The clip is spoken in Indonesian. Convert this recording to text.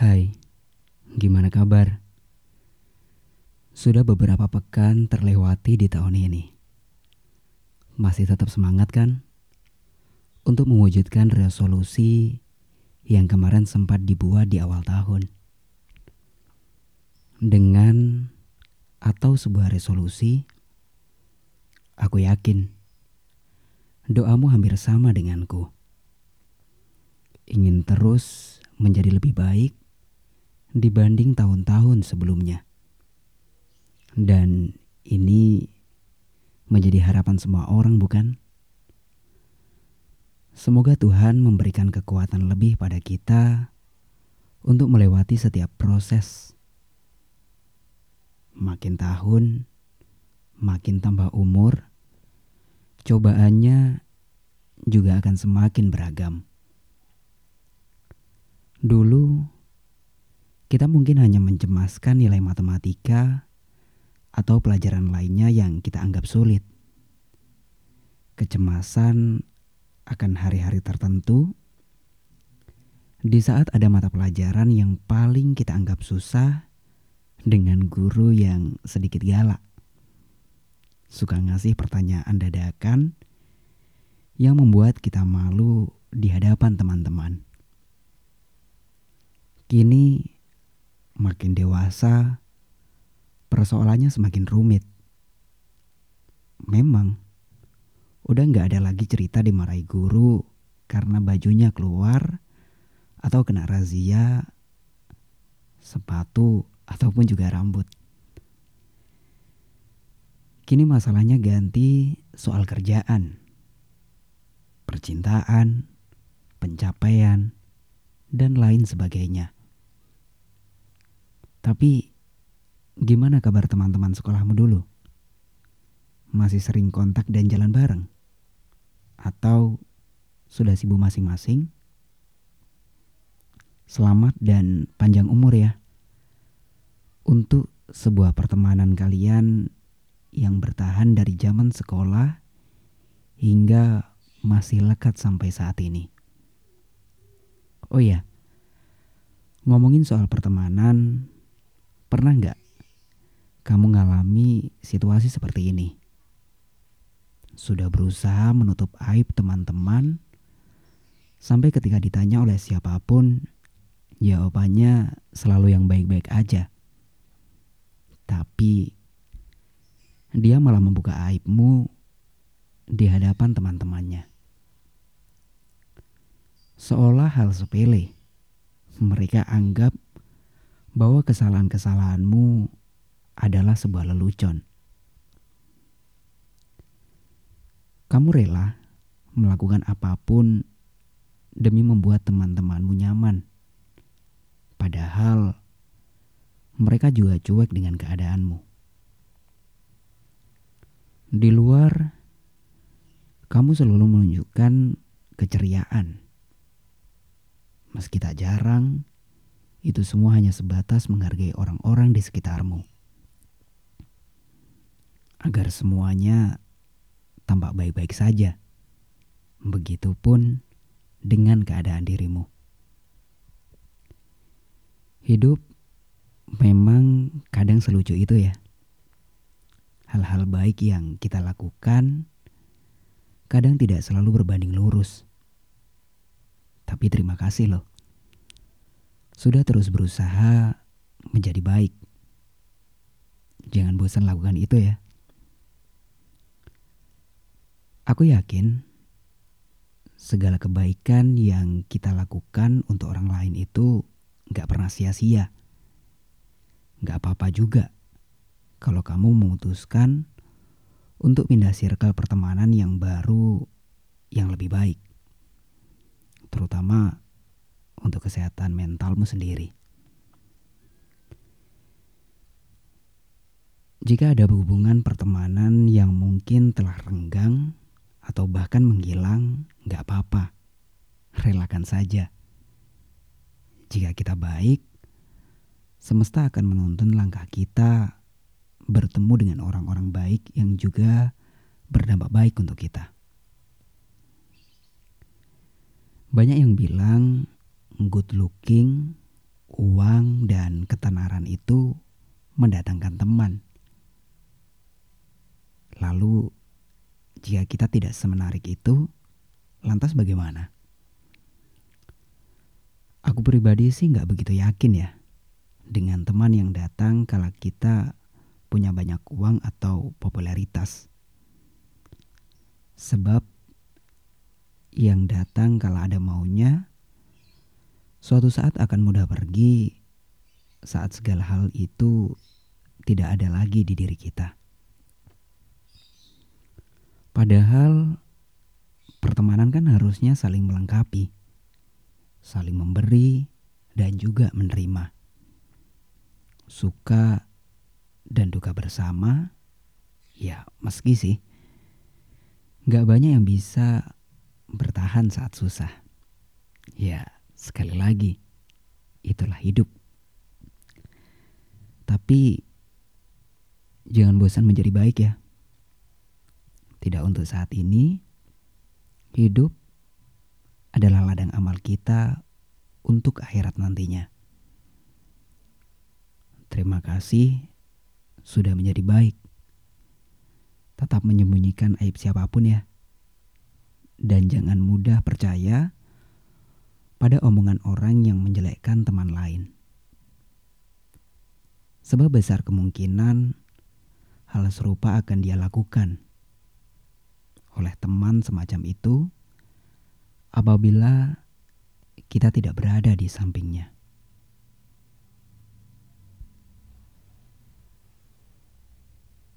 Hai, gimana kabar? Sudah beberapa pekan terlewati di tahun ini. Masih tetap semangat kan? Untuk mewujudkan resolusi yang kemarin sempat dibuat di awal tahun. Dengan atau sebuah resolusi, aku yakin doamu hampir sama denganku. Ingin terus menjadi lebih baik dibanding tahun-tahun sebelumnya. Dan ini menjadi harapan semua orang, bukan? Semoga Tuhan memberikan kekuatan lebih pada kita untuk melewati setiap proses. Makin tahun, makin tambah umur, cobaannya juga akan semakin beragam. Dulu, kita mungkin hanya mencemaskan nilai matematika atau pelajaran lainnya yang kita anggap sulit. Kecemasan akan hari-hari tertentu di saat ada mata pelajaran yang paling kita anggap susah dengan guru yang sedikit galak. Suka ngasih pertanyaan dadakan yang membuat kita malu di hadapan teman-teman. Kini makin dewasa, persoalannya semakin rumit. Memang Udah nggak ada lagi cerita dimarahi guru karena bajunya keluar atau kena razia sepatu ataupun juga rambut. Kini masalahnya ganti soal kerjaan, percintaan, pencapaian, dan lain sebagainya. Tapi gimana kabar teman-teman sekolahmu dulu? Masih sering kontak dan jalan bareng? atau sudah sibuk masing-masing. Selamat dan panjang umur ya. Untuk sebuah pertemanan kalian yang bertahan dari zaman sekolah hingga masih lekat sampai saat ini. Oh ya, ngomongin soal pertemanan, pernah nggak kamu ngalami situasi seperti ini? sudah berusaha menutup aib teman-teman sampai ketika ditanya oleh siapa pun jawabannya selalu yang baik-baik aja. Tapi dia malah membuka aibmu di hadapan teman-temannya. Seolah hal sepele, mereka anggap bahwa kesalahan-kesalahanmu adalah sebuah lelucon. Kamu rela melakukan apa pun demi membuat teman-temanmu nyaman. Padahal mereka juga cuek dengan keadaanmu. Di luar, kamu selalu menunjukkan keceriaan. Meski tak jarang, itu semua hanya sebatas menghargai orang-orang di sekitarmu. Agar semuanya tampak baik-baik saja. Begitupun dengan keadaan dirimu. Hidup memang kadang selucu itu ya. Hal-hal baik yang kita lakukan kadang tidak selalu berbanding lurus. Tapi terima kasih loh. Sudah terus berusaha menjadi baik. Jangan bosan lakukan itu ya. Aku yakin segala kebaikan yang kita lakukan untuk orang lain itu gak pernah sia-sia. Gak apa-apa juga kalau kamu memutuskan untuk pindah circle pertemanan yang baru yang lebih baik. Terutama untuk kesehatan mentalmu sendiri. Jika ada hubungan pertemanan yang mungkin telah renggang atau bahkan menghilang, nggak apa-apa. Relakan saja. Jika kita baik, semesta akan menuntun langkah kita bertemu dengan orang-orang baik yang juga berdampak baik untuk kita. Banyak yang bilang good looking, uang dan ketenaran itu mendatangkan teman. Lalu, jika kita tidak semenarik itu, lantas bagaimana? Aku pribadi sih nggak begitu yakin ya dengan teman yang datang kalau kita punya banyak uang atau popularitas. Sebab yang datang kalau ada maunya, suatu saat akan mudah pergi saat segala hal itu tidak ada lagi di diri kita. Padahal pertemanan kan harusnya saling melengkapi saling memberi, dan juga menerima. Suka dan duka bersama, ya meski sih, gak banyak yang bisa bertahan saat susah. Ya, sekali lagi, itulah hidup. Tapi jangan bosan menjadi baik ya. Tidak untuk saat ini, hidup adalah ladang amal kita untuk akhirat nantinya. Terima kasih sudah menjadi baik. Tetap menyembunyikan aib siapa pun ya. Dan jangan mudah percaya pada omongan orang yang menjelekkan teman lain. Sebab besar kemungkinan hal serupa akan dia lakukan oleh teman semacam itu apabila kita tidak berada di sampingnya.